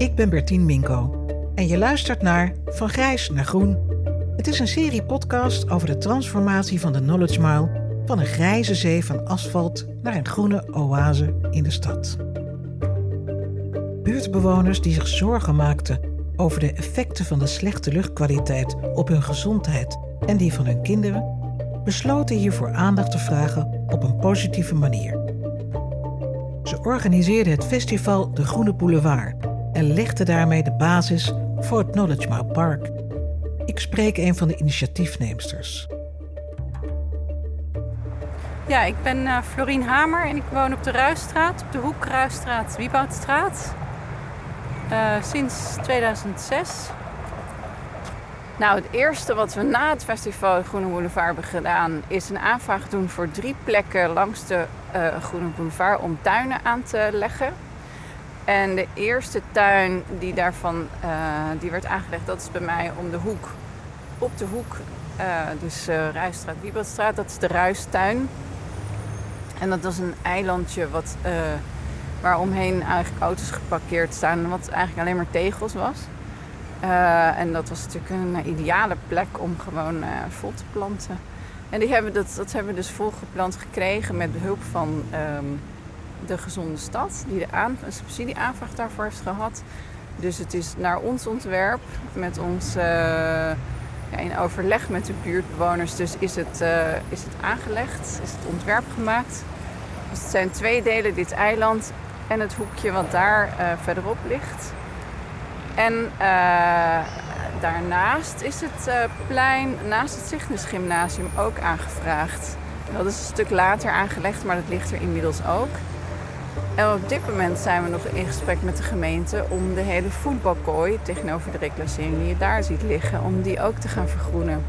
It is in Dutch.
Ik ben Bertien Minko en je luistert naar Van Grijs naar Groen. Het is een serie podcast over de transformatie van de Knowledge Mile van een grijze zee van asfalt naar een groene oase in de stad. Buurtbewoners die zich zorgen maakten over de effecten van de slechte luchtkwaliteit op hun gezondheid en die van hun kinderen, besloten hiervoor aandacht te vragen op een positieve manier. Ze organiseerden het festival De Groene Boulevard en legden daarmee de basis voor het Knowledge Mile Park. Ik spreek een van de initiatiefneemsters. Ja, ik ben uh, Florien Hamer en ik woon op de Ruisstraat, op de hoek Ruisstraat, Wieboudstraat. Uh, sinds 2006. Nou, het eerste wat we na het festival Groene Boulevard hebben gedaan, is een aanvraag doen voor drie plekken langs de uh, Groene Boulevard om tuinen aan te leggen. En de eerste tuin die daarvan uh, die werd aangelegd, dat is bij mij om de hoek. Op de hoek, uh, dus uh, Ruisstraat, Wiebelstraat, dat is de Ruistuin. En dat was een eilandje wat, waar omheen eigenlijk auto's geparkeerd staan, wat eigenlijk alleen maar tegels was. en dat was natuurlijk een ideale plek om gewoon vol te planten. En die hebben dat, dat hebben we dus volgeplant gekregen met behulp van um, de Gezonde Stad, die de aan, een subsidieaanvraag daarvoor heeft gehad. Dus het is naar ons ontwerp, met ons uh, ja, in overleg met de buurtbewoners, dus is het, uh, is het aangelegd, is het ontwerp gemaakt. Dus het zijn twee delen, dit eiland en het hoekje wat daar uh, verderop ligt. En daarnaast is het plein naast het Cygnus ook aangevraagd. Dat is een stuk later aangelegd, maar dat ligt er inmiddels ook. En op dit moment zijn we nog in gesprek met de gemeente om de hele voetbalkooi tegenover de reclassering die je daar ziet liggen, om die ook te gaan vergroenen.